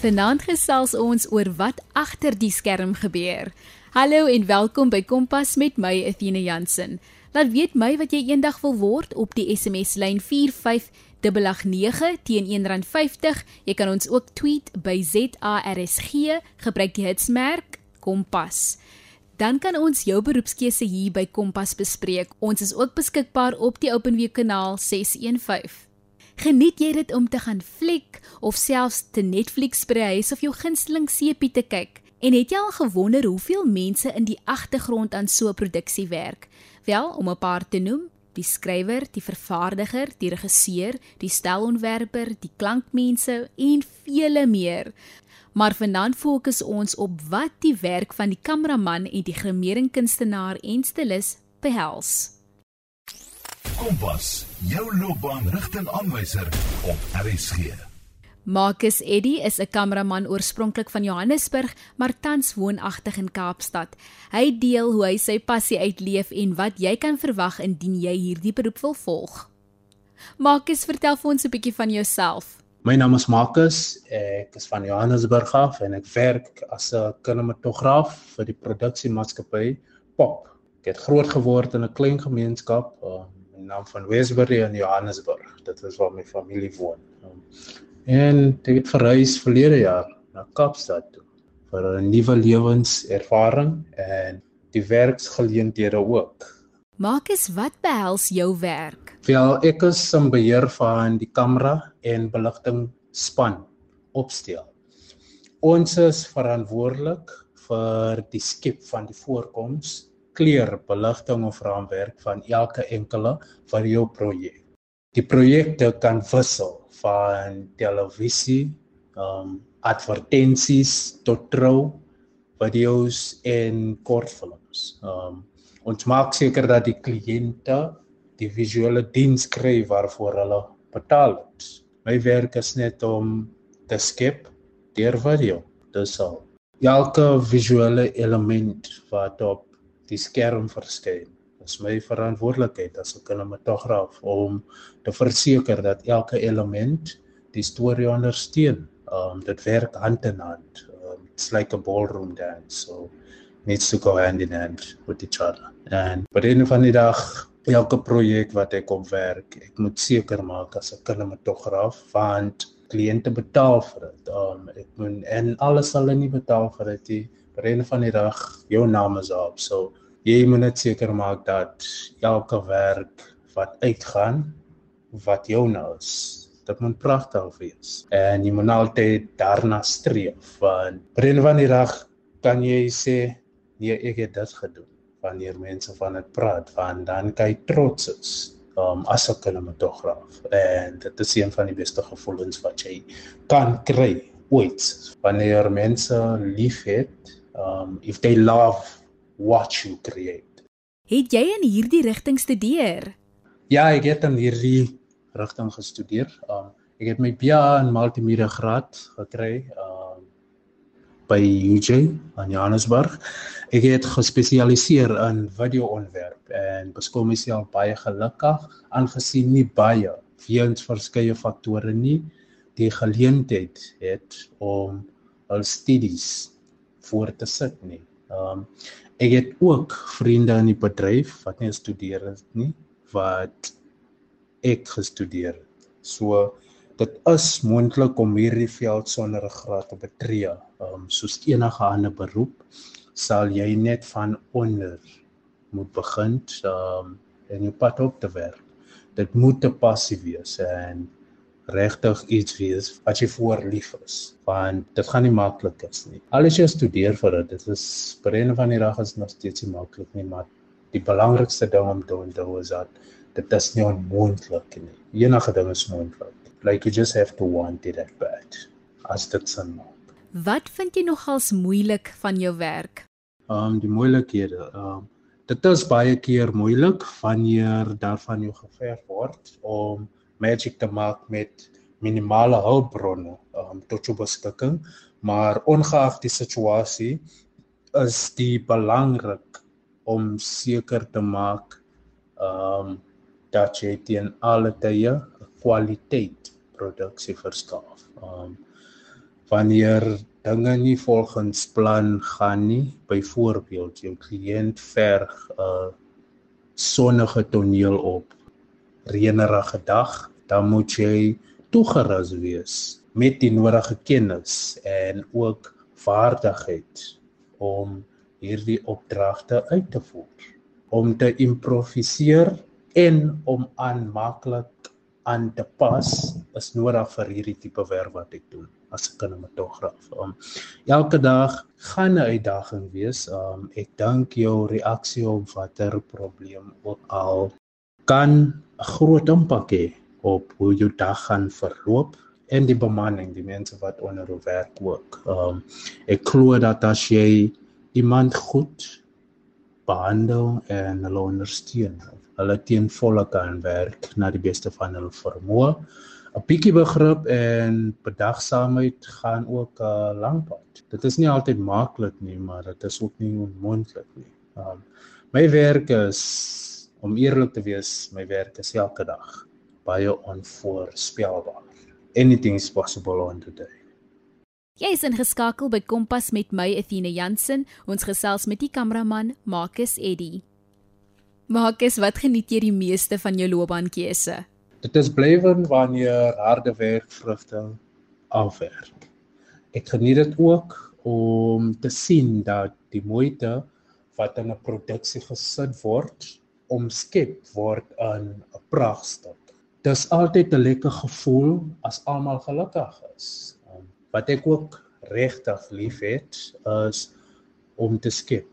Vanaand gesels ons oor wat agter die skerm gebeur. Hallo en welkom by Kompas met my Athena Jansen. Laat weet my wat jy eendag wil word op die SMS lyn 45889 teen R1.50. Jy kan ons ook tweet by ZARSG, gebruik die hitsmerk Kompas. Dan kan ons jou beroepskeuse hier by Kompas bespreek. Ons is ook beskikbaar op die OpenView kanaal 615. Geniet jy dit om te gaan fliek of selfs te Netflix by die huis of jou gunsteling seepie te kyk? En het jy al gewonder hoeveel mense in die agtergrond aan so 'n produksie werk? Wel, om 'n paar te noem, die skrywer, die vervaardiger, die regisseur, die stelontwerper, die klankmense en vele meer. Maar vanaand fokus ons op wat die werk van die kameraman en die grimeringkunstenaar en stylis behels. Kompas, jou loopbaanrigtingaanwyser op RSG. Marcus Eddy is 'n kameraman oorspronklik van Johannesburg, maar tans woonagtig in Kaapstad. Hy deel hoe hy sy passie uitleef en wat jy kan verwag indien jy hierdie beroep wil volg. Marcus, vertel vir ons 'n bietjie van jouself. My naam is Marcus. Ek is van Johannesburg af en ek werk as 'n kinematograaf vir die produksiemaatskappy Pop. Ek het groot geword in 'n klein gemeenskap, uh, die naam van Westbury in Johannesburg. Dit is waar my familie woon. Um, en ek het verhuis verlede jaar na Kaapstad toe vir 'n nuwe lewenservaring en die werksgeleenthede ook. Marcus, wat behels jou werk? Wel, ek is in beheer van die kamera en beligting span opstel. Ons is verantwoordelik vir die skep van die voorkoms kleur, beligting of raamwerk van elke enkele van jou projek. Die projekte kan wissel van televisie, um advertensies tot trou video's en kortfilms. Um ons maak seker dat die kliënte die visuele diens kry waarvoor hulle betaal. My werk is net om te skep deur video. Dis al. Elke visuele element wat op die skerm verskyn. Dit is my verantwoordelikheid as 'n kinematograaf om te verseker dat elke element die storie ondersteun. Um dit werk hand in hand. Um, it's like a ballroom dance. So needs to go hand in hand with each other. And by die einde van die dag elke projek wat ek opwerk, ek moet seker maak as 'n kinematograaf want kliënte betaal vir dit. Um ek moet en alles sal hulle nie betaal vir dit nie. By die einde van die dag jou naam is op. So jy moet net seker maak dat elke werk wat uitgaan wat jou nou is dit moet pragtig wees. En jy moet altyd daarna streef want brein van die dag kan jy sê nee ek het dit gedoen wanneer mense van dit praat want dan kan jy trots is um, as 'n kinematograaf en dit is een van die beste gevoelens wat jy kan kry ooit. Wanneer mense liefhet um if they love what you create. Het jy in hierdie rigting studeer? Ja, ek het in hierdie rigting gestudeer. Um ek het my BA in multimedia graad gekry um by UJ in Johannesburg. Ek het gespesialiseer in video-ontwerp en beskou myself baie gelukkig aangesien nie baie weens verskeie faktore nie die geleentheid het om al studies voor te sit nie. Um ek het ook vriende in die bedryf wat nie studeer het nie wat ek gestudeer het. So dit is moontlik om hierdie veld sonder 'n graad te betree. Um soos enige ander beroep sal jy net van onder moet begin um en jou pad op te werk. Dit moet te passief wees en regtig iets wees wat jy voor lief is want dit gaan nie maklik is nie. Alles jy studeer vir dit dit is brein van die dag is nog steeds nie maklik nie maar die belangrikste ding om te onthou is dat dit is nie onmoontlik nie. Enige ding is moontlik. Like you just have to want it at bad as dit sin maak. Wat vind jy nogals moeilik van jou werk? Um die moeilikhede um dit is baie keer moeilik wanneer daarvan jou geverf word om magic te maak met minimale hulpbronne um, tot jou beskikking maar ongeag die situasie is die belangrik om seker te maak um dat jy teen alle tye kwaliteit produksie verskaf. Um wanneer dinge nie volgens plan gaan nie, byvoorbeeld jou kliënt verg 'n sonnige toneel op reënerige dag, dan moet jy toegerus wees met die nodige kennis en ook vaardigheid om hierdie opdragte uit te voer om te improviseer en om aanmaaklik aan te pas is nodig vir hierdie tipe werk wat ek doen as 'n kinematograaf. Um elke dag gaan 'n uitdaging wees. Um ek dink jou reaksie op watter probleem ook al kan 'n groot impak hê op hoe jou dag gaan verloop en die bemanning, die mense wat onder jou werk ook. Um ek glo dat as jy iemand goed behandel en hulle ondersteun, hulle teen volle kan werk na die beste van hulle vermoë. 'n Bietjie begrip en bedagsaamheid gaan ook 'n uh, lang pad. Dit is nie altyd maklik nie, maar dit is ook nie onmoontlik nie. Um my werk is om eerlik te wees, my werk is elke dag baie onvoorspelbaar. Anything is possible on today. Jy is ingeskakel by Kompas met my Athena Jansen. Ons gesels met die kameraman Marcus Eddy. Marcus, wat geniet jy die meeste van jou loopbaankeuse? Dit is blywend wanneer harde werk vrugte afwerk. Ek geniet dit ook om te sien dat die moeite wat in 'n produksie gesit word, omskep word in 'n pragtstuk dis altyd 'n lekker gevoel as almal gelukkig is. Um, wat ek ook regtig liefhet is om te skep.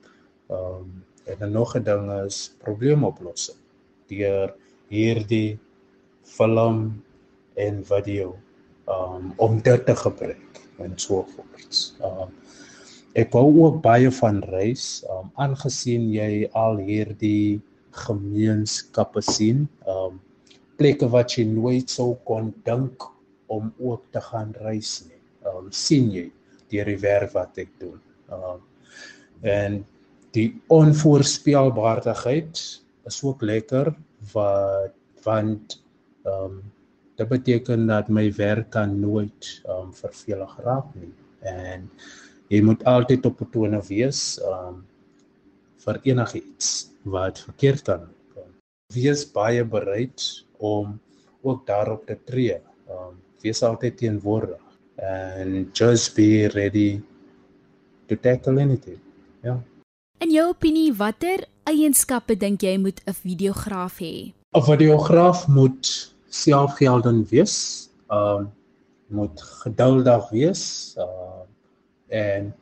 Um en 'n nog 'n ding is probleemoplossing deur hierdie film en video um om dit te gebruik en so voort. Um ek hou ook baie van reis, um aangesien jy al hierdie gemeenskappe sien. Um plekke wat jy nooit sou kon dink om ook te gaan reis nie. Ehm um, sien jy deur die werk wat ek doen. Ehm um, en die onvoorspelbaarheid is ook lekker wat want ehm um, dit beteken dat my werk kan nooit ehm um, vervelig raak nie. En jy moet altyd op tone wees ehm um, vir enigiets wat verkeerd kan. Wees baie bereid om ook daarop te tree. Um wees altyd teenwoordig and just be ready to tackle anything. Ja. Yeah. In jou opinie, watter eienskappe dink jy moet 'n videograaf hê? 'n Videograaf moet selfgeldend wees. Um moet geduldig wees. Uh en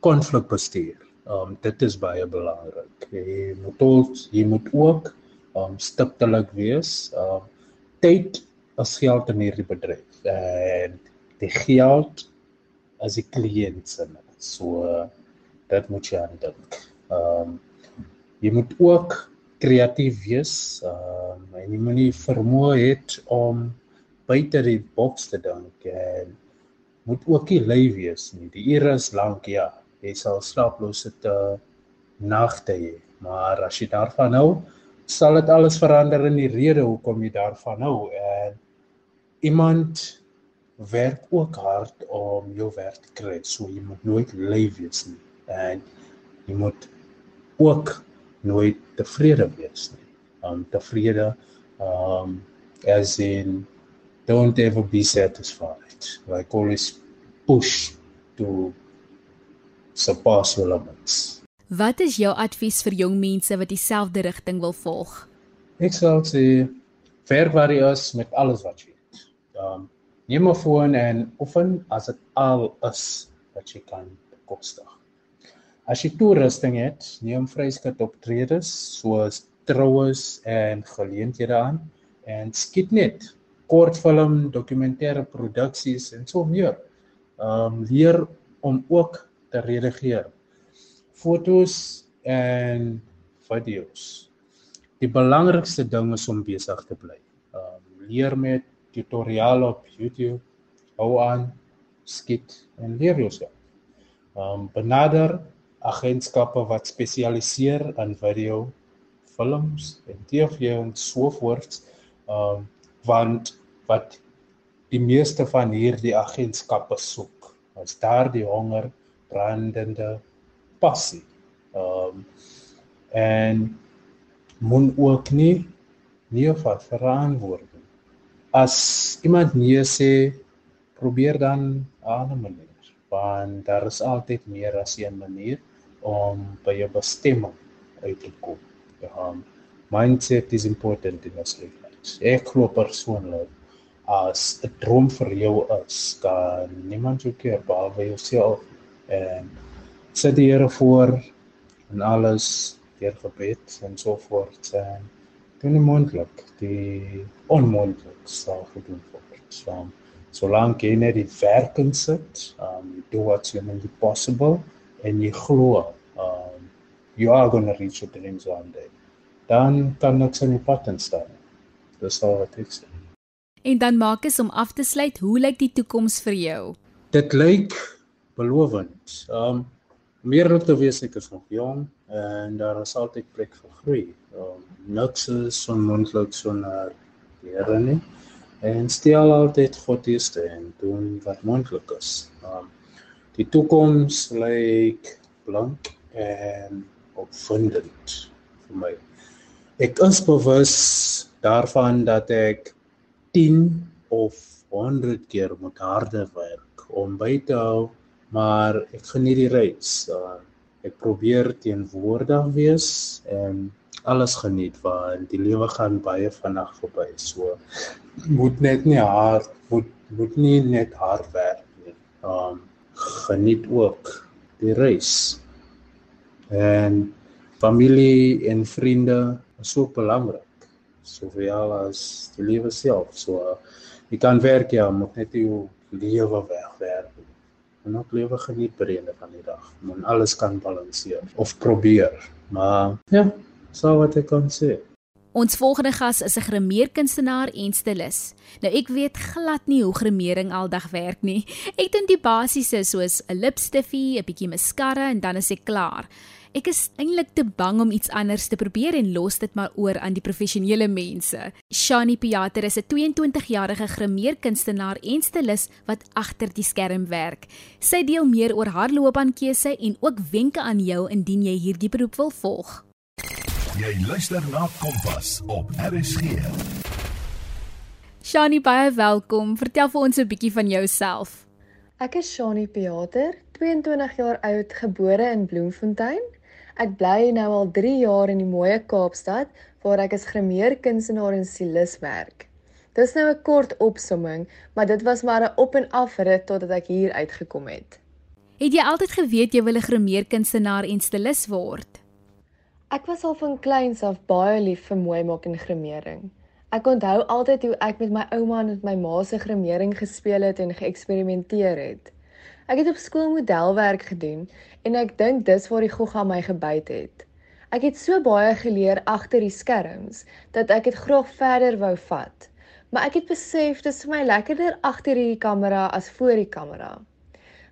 konflikbestuur. Um dit is baie belangrik. Jy moet ook jy moet ook um stiptelik wees. Um tyd as geld in hierdie bedryf en die geld as die kliënt se so dit moet jy aan dink. Ehm um, jy moet ook kreatief wees ehm um, en jy moet nie vermoë het om buite die boks te dink en moet ook nie lui wees nie. Die ure is lank ja. Jy sal slaaplose te nagte hê, maar as jy daarvan hou, sal dit alles verander in die rede hoekom jy daarvan hou. En iemand werk ook hard om jou werk te kry so jy moet nooit lui wees nie. En jy moet ook nooit tevrede wees nie. Um tevrede um as in don't ever be satisfied. Like always push to surpass your limits Wat is jou advies vir jong mense wat dieselfde rigting wil volg? Ek sal sê werk waar jy is met alles wat jy het. Um neem 'n foon en oefen as dit al is wat jy kan bekostig. As jy toerusting het, neem vryskut optredes soos troues en geleenthede aan en skiet net kortfilm, dokumentêre produksies en so meer. Um leer om ook te redigeer fotos en video's. Die belangrikste ding is om besig te bly. Ehm um, leer met tutoriale op YouTube, hou aan, skiet en leer jouself. Ehm um, benader agentskappe wat spesialiseer in video, films en TV en so voort. Ehm um, want wat die meeste van hierdie agentskappe soek as daardie honger, brandende passie. Ehm um, en moet ook nie nie vat verantwoording. As iemand nee sê, probeer dan 'n ander manier, want daar is altyd meer as een manier om by jou bestemming uit te kom. Ja, mindset is important in ons lewens. Ek glo persoonlik as 'n droom vir jou is, kan niemand jou keer behalwe jouself en sit die Here voor en alles deur gebed en so voort en doen die moontlik die onmoontlik sal gedoen word. So solank jy net die werk insit, um do what's humanly possible en jy glo um you are going to reach your dreams one day. Dan kan niks in die pad staan. Dis al wat ek sê. En dan maak ek om af te sluit, hoe lyk die toekoms vir jou? Dit lyk belovend. Um meer om te wees ek is nog jong en daar is altyd plek vir groei. Um niks is onmoontlik sonder die Here nie. En stel altyd God eerste en doen wat moontlik is. Um die toekoms lyk blank en opwindend vir my. Ek is bewus daarvan dat ek 10 of 100 keer moet harder werk om by te hou, maar ek geniet die reis. Uh, ek probeer teenwoordig wees en alles geniet want die lewe gaan baie vinnig verby. So moet net nie hard moet moet nie net hard werk nie. Um geniet ook die reis. En familie en vriende is so belangrik. Sowel as die lewe self. So jy kan werk ja, moet net jou lewe wegwerk. En ook lewe geniet die einde van die dag. Moet alles kan balanseer of probeer. Maar ja, so wat ek kan sê. Ons volgende gas is 'n grimeerkunstenaar en stilis. Nou ek weet glad nie hoe grimering aldag werk nie. Ek doen die basiese soos 'n lipstiffie, 'n bietjie mascara en dan is ek klaar. Ek is eintlik te bang om iets anders te probeer en los dit maar oor aan die professionele mense. Shani Piater is 'n 22-jarige grimeerkunstenaar en stilis wat agter die skerm werk. Sy deel meer oor haar loopbaankeuse en ook wenke aan jou indien jy hierdie beroep wil volg. Jy luister na Kompas op RSG. Shani, baie welkom. Vertel vir ons 'n bietjie van jouself. Ek is Shani Pieter, 22 jaar oud, gebore in Bloemfontein. Ek bly nou al 3 jaar in die mooi Kaapstad waar ek as grimeerkunstenaar en stilis werk. Dis nou 'n kort opsomming, maar dit was maar 'n op en af rit totdat ek hier uitgekom het. Het jy altyd geweet jy wil 'n grimeerkunstenaar en stilis word? Ek was al van kleins af baie lief vir mooi maak en grimering. Ek onthou altyd hoe ek met my ouma en met my ma se grimering gespeel het en geëksperimenteer het. Ek het op skool modelwerk gedoen en ek dink dis waar die gogga my gebyt het. Ek het so baie geleer agter die skerms dat ek dit graag verder wou vat. Maar ek het besef dis vir my lekkerder agter die kamera as voor die kamera.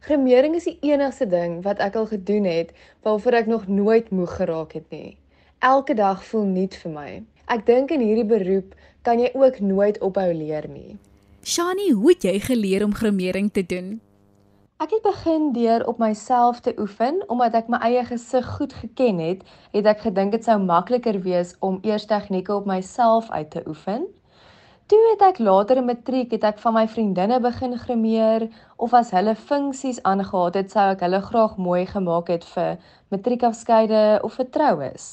Grimering is die enigste ding wat ek al gedoen het waarvoor ek nog nooit moeg geraak het nie. Elke dag voel nuut vir my. Ek dink in hierdie beroep kan jy ook nooit ophou leer nie. Shani, hoe het jy geleer om grimering te doen? Ek het begin deur op myself te oefen omdat ek my eie gesig goed geken het, het ek gedink dit sou makliker wees om eers tegnieke op myself uit te oefen. Toe het ek later in matriek het ek van my vriendinne begin grimeer of as hulle funksies aangehaat het, sou ek hulle graag mooi gemaak het vir matriekafskeide of vir troues.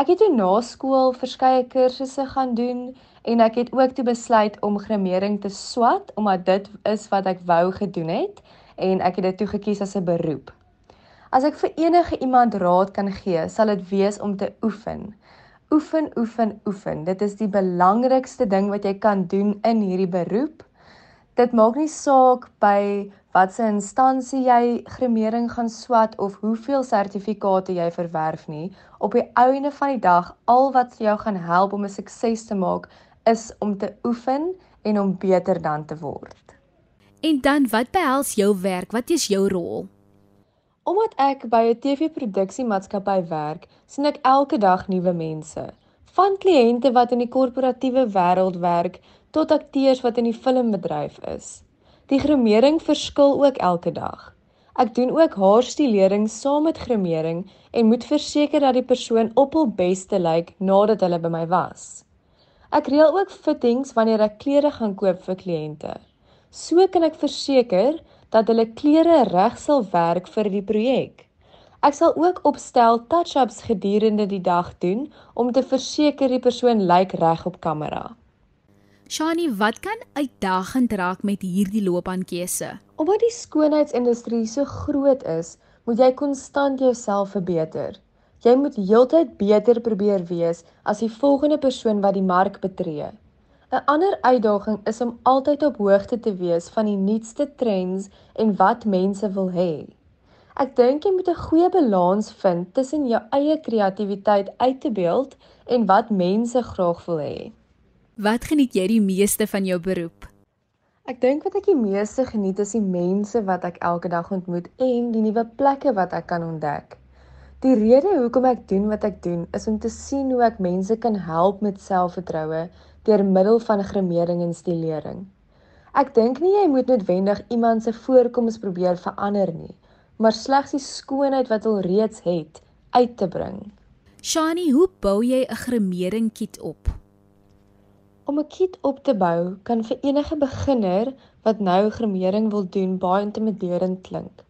Ek het toe na skool verskeie kursusse gaan doen en ek het ook toe besluit om grimering te swat omdat dit is wat ek wou gedoen het en ek het dit toe gekies as 'n beroep. As ek vir enige iemand raad kan gee, sal dit wees om te oefen. Oefen, oefen, oefen. Dit is die belangrikste ding wat jy kan doen in hierdie beroep. Dit maak nie saak by watse instansie jy grimering gaan swat of hoeveel sertifikate jy verwerf nie. Op die einde van die dag, al wat jou gaan help om 'n sukses te maak, is om te oefen en om beter dan te word. En dan wat behels jou werk? Wat is jou rol? Omdat ek by 'n TV-produksiemaatskappy werk, sien ek elke dag nuwe mense. Van kliënte wat in die korporatiewe wêreld werk tot akteurs wat in die filmbedryf is. Die grimering verskil ook elke dag. Ek doen ook haarstilering saam met grimering en moet verseker dat die persoon op hul beste lyk nadat hulle by my was. Ek reël ook fittings wanneer ek klere gaan koop vir kliënte. So kan ek verseker dat hulle klere reg sal werk vir die projek. Ek sal ook opstel touch-ups gedurende die dag doen om te verseker die persoon lyk reg op kamera. Shani, wat kan uitdagend raak met hierdie loopbaankeuse? Omdat die skoonheidsindustrie so groot is, moet jy konstant jouself verbeter. Jy moet heeltyd beter probeer wees as die volgende persoon wat die mark betree. 'n Ander uitdaging is om altyd op hoogte te wees van die nuutste trends en wat mense wil hê. Ek dink jy moet 'n goeie balans vind tussen jou eie kreatiwiteit uit te beeld en wat mense graag wil hê. Wat geniet jy die meeste van jou beroep? Ek dink wat ek die meeste geniet is die mense wat ek elke dag ontmoet en die nuwe plekke wat ek kan ontdek. Die rede hoekom ek doen wat ek doen is om te sien hoe ek mense kan help met selfvertroue deur middel van grimering en stilering. Ek dink nie jy moet noodwendig iemand se voorkoms probeer verander nie, maar slegs die skoonheid wat hulle reeds het uit te bring. Shani, hoe bou jy 'n grimering kit op? Om 'n kit op te bou kan vir enige beginner wat nou grimering wil doen baie intimiderend klink.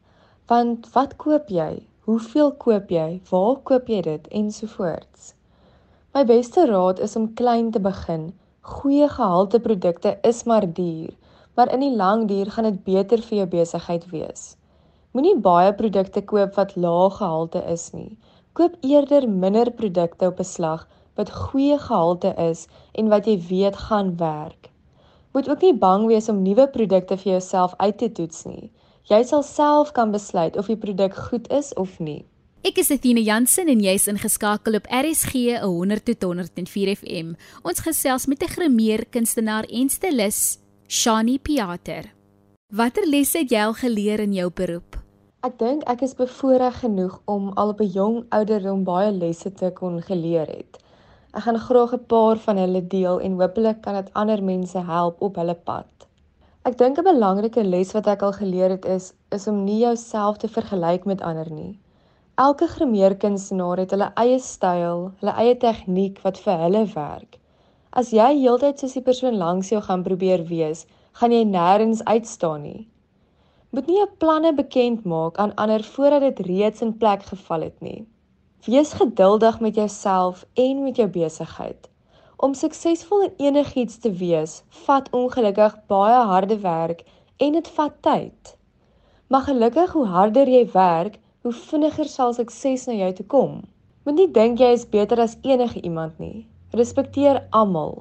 Want wat koop jy? Hoeveel koop jy? Waar koop jy dit ensovoorts. My beste raad is om klein te begin. Goeie gehalte produkte is maar duur, maar in die lang duur gaan dit beter vir jou besigheid wees. Moenie baie produkte koop wat lae gehalte is nie. Koop eerder minder produkte op 'n slag wat goeie gehalte is en wat jy weet gaan werk. Moet ook nie bang wees om nuwe produkte vir jouself uit te toets nie. Jy sal self kan besluit of die produk goed is of nie. Ek is Athena Jansen en jy's ingeskakel op RSG 100 tot 104 FM. Ons gesels met 'n grimeer kunstenaar en stylis, Shani Pieter. Watter lesse het jy al geleer in jou beroep? Ek dink ek is bevoorreg genoeg om al op 'n jong ouderdom baie lesse te kon geleer het. Ek gaan graag 'n paar van hulle deel en hopelik kan dit ander mense help op hulle pad. Ek dink 'n belangrike les wat ek al geleer het is is om nie jouself te vergelyk met ander nie. Elke grimeerkunstenaar het hulle eie styl, hulle eie tegniek wat vir hulle werk. As jy heeltyd soos die persoon langs jou gaan probeer wees, gaan jy nêrens uitstaan nie. Moet nie jou planne bekend maak aan ander voordat dit reeds in plek geval het nie. Wees geduldig met jouself en met jou besigheid. Om suksesvol in enigiets te wees, vat ongelukkig baie harde werk en dit vat tyd. Maar gelukkig hoe harder jy werk, hoe vinniger sal sukses na jou toe kom. Moenie dink jy is beter as enige iemand nie. Respekteer almal.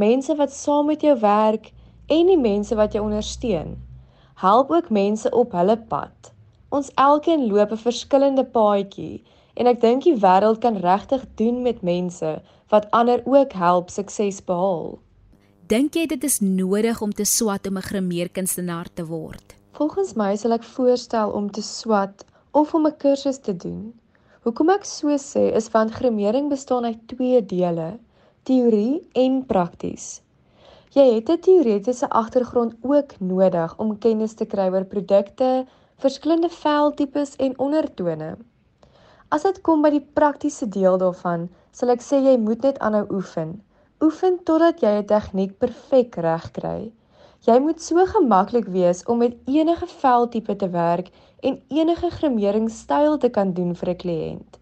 Mense wat saam met jou werk en die mense wat jou ondersteun. Help ook mense op hulle pad. Ons elkeen loop 'n verskillende paadjie en ek dink die wêreld kan regtig doen met mense wat ander ook help sukses behaal. Dink jy dit is nodig om te swat om 'n grimeerkunstenaar te word? Volgens my sal ek voorstel om te swat of om 'n kursus te doen. Hoekom ek so sê is want grimering bestaan uit twee dele: teorie en prakties. Jy het 'n teoretiese agtergrond ook nodig om kennis te kry oor produkte, verskillende veltipes en ondertone. As dit kom by die praktiese deel daarvan, sal ek sê jy moet net aanhou oefen. Oefen totdat jy 'n tegniek perfek reg kry. Jy moet so gemaklik wees om met enige veltipe te werk en enige grimeringsstyl te kan doen vir 'n kliënt.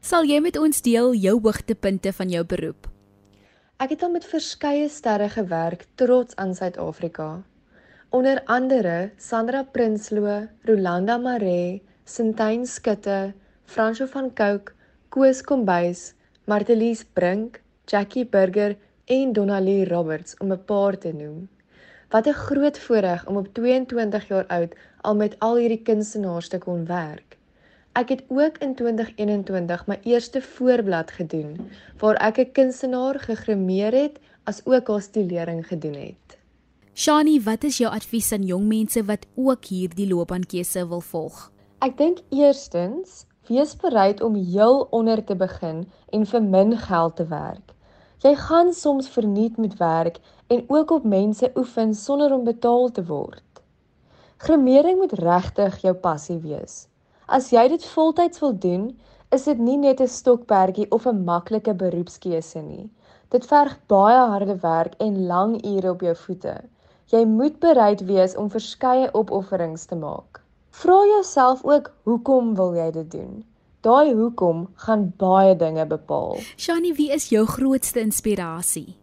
Sal jy met ons deel jou hoogtepunte van jou beroep? Ek het al met verskeie sterre gewerk trots aan Suid-Afrika. Onder andere Sandra Prinsloo, Rolanda Maree, Sintyn Skutte, Fransjo van Cooke, Koos Kombuis, Martelies Brink, Jackie Burger en Donalie Roberts om 'n paar te noem. Wat 'n groot voorreg om op 22 jaar oud al met al hierdie kunstenaars te kon werk. Ek het ook in 2021 my eerste voorblad gedoen waar ek 'n kunstenaar gegrimeer het as ook haar stilering gedoen het. Shani, wat is jou advies aan jong mense wat ook hierdie loopbaankeuse wil volg? Ek dink eerstens Wees bereid om heel onder te begin en vir min geld te werk. Jy gaan soms verniet met werk en ook op mense oefen sonder om betaal te word. Gremering moet regtig jou passie wees. As jy dit voltyds wil doen, is dit nie net 'n stokperdjie of 'n maklike beroepskeuse nie. Dit verg baie harde werk en lang ure op jou voete. Jy moet bereid wees om verskeie opofferings te maak. Vra jouself ook hoekom wil jy dit doen? Daai hoekom gaan baie dinge bepaal. Shani, wie is jou grootste inspirasie?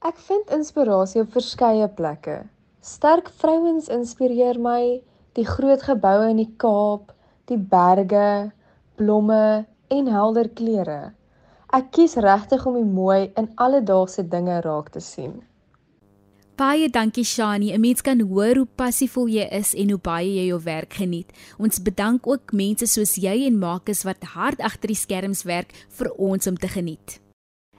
Ek vind inspirasie op verskeie plekke. Sterk vrouens inspireer my, die groot geboue in die Kaap, die berge, blomme en helder kleure. Ek kies regtig om die mooi in alledaagse dinge raak te sien. Baie dankie Shani. 'n Mens kan hoor hoe passievol jy is en hoe baie jy jou werk geniet. Ons bedank ook mense soos jy en Marcus wat hard agter die skerms werk vir ons om te geniet.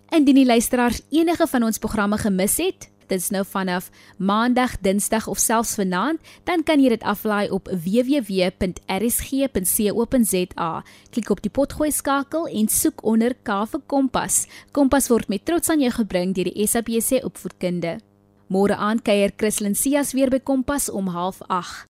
Indien die luisteraars enige van ons programme gemis het, dit is nou vanaf Maandag, Dinsdag of selfs vanaand, dan kan jy dit aflaai op www.rsg.co.za. Klik op die potgooi skakel en soek onder K vir Kompas. Kompas word met trots aan jou gebring deur die SABC opvoedkunde. Môre aand kuier Christlyn Cias weer by Kompas om 07:30.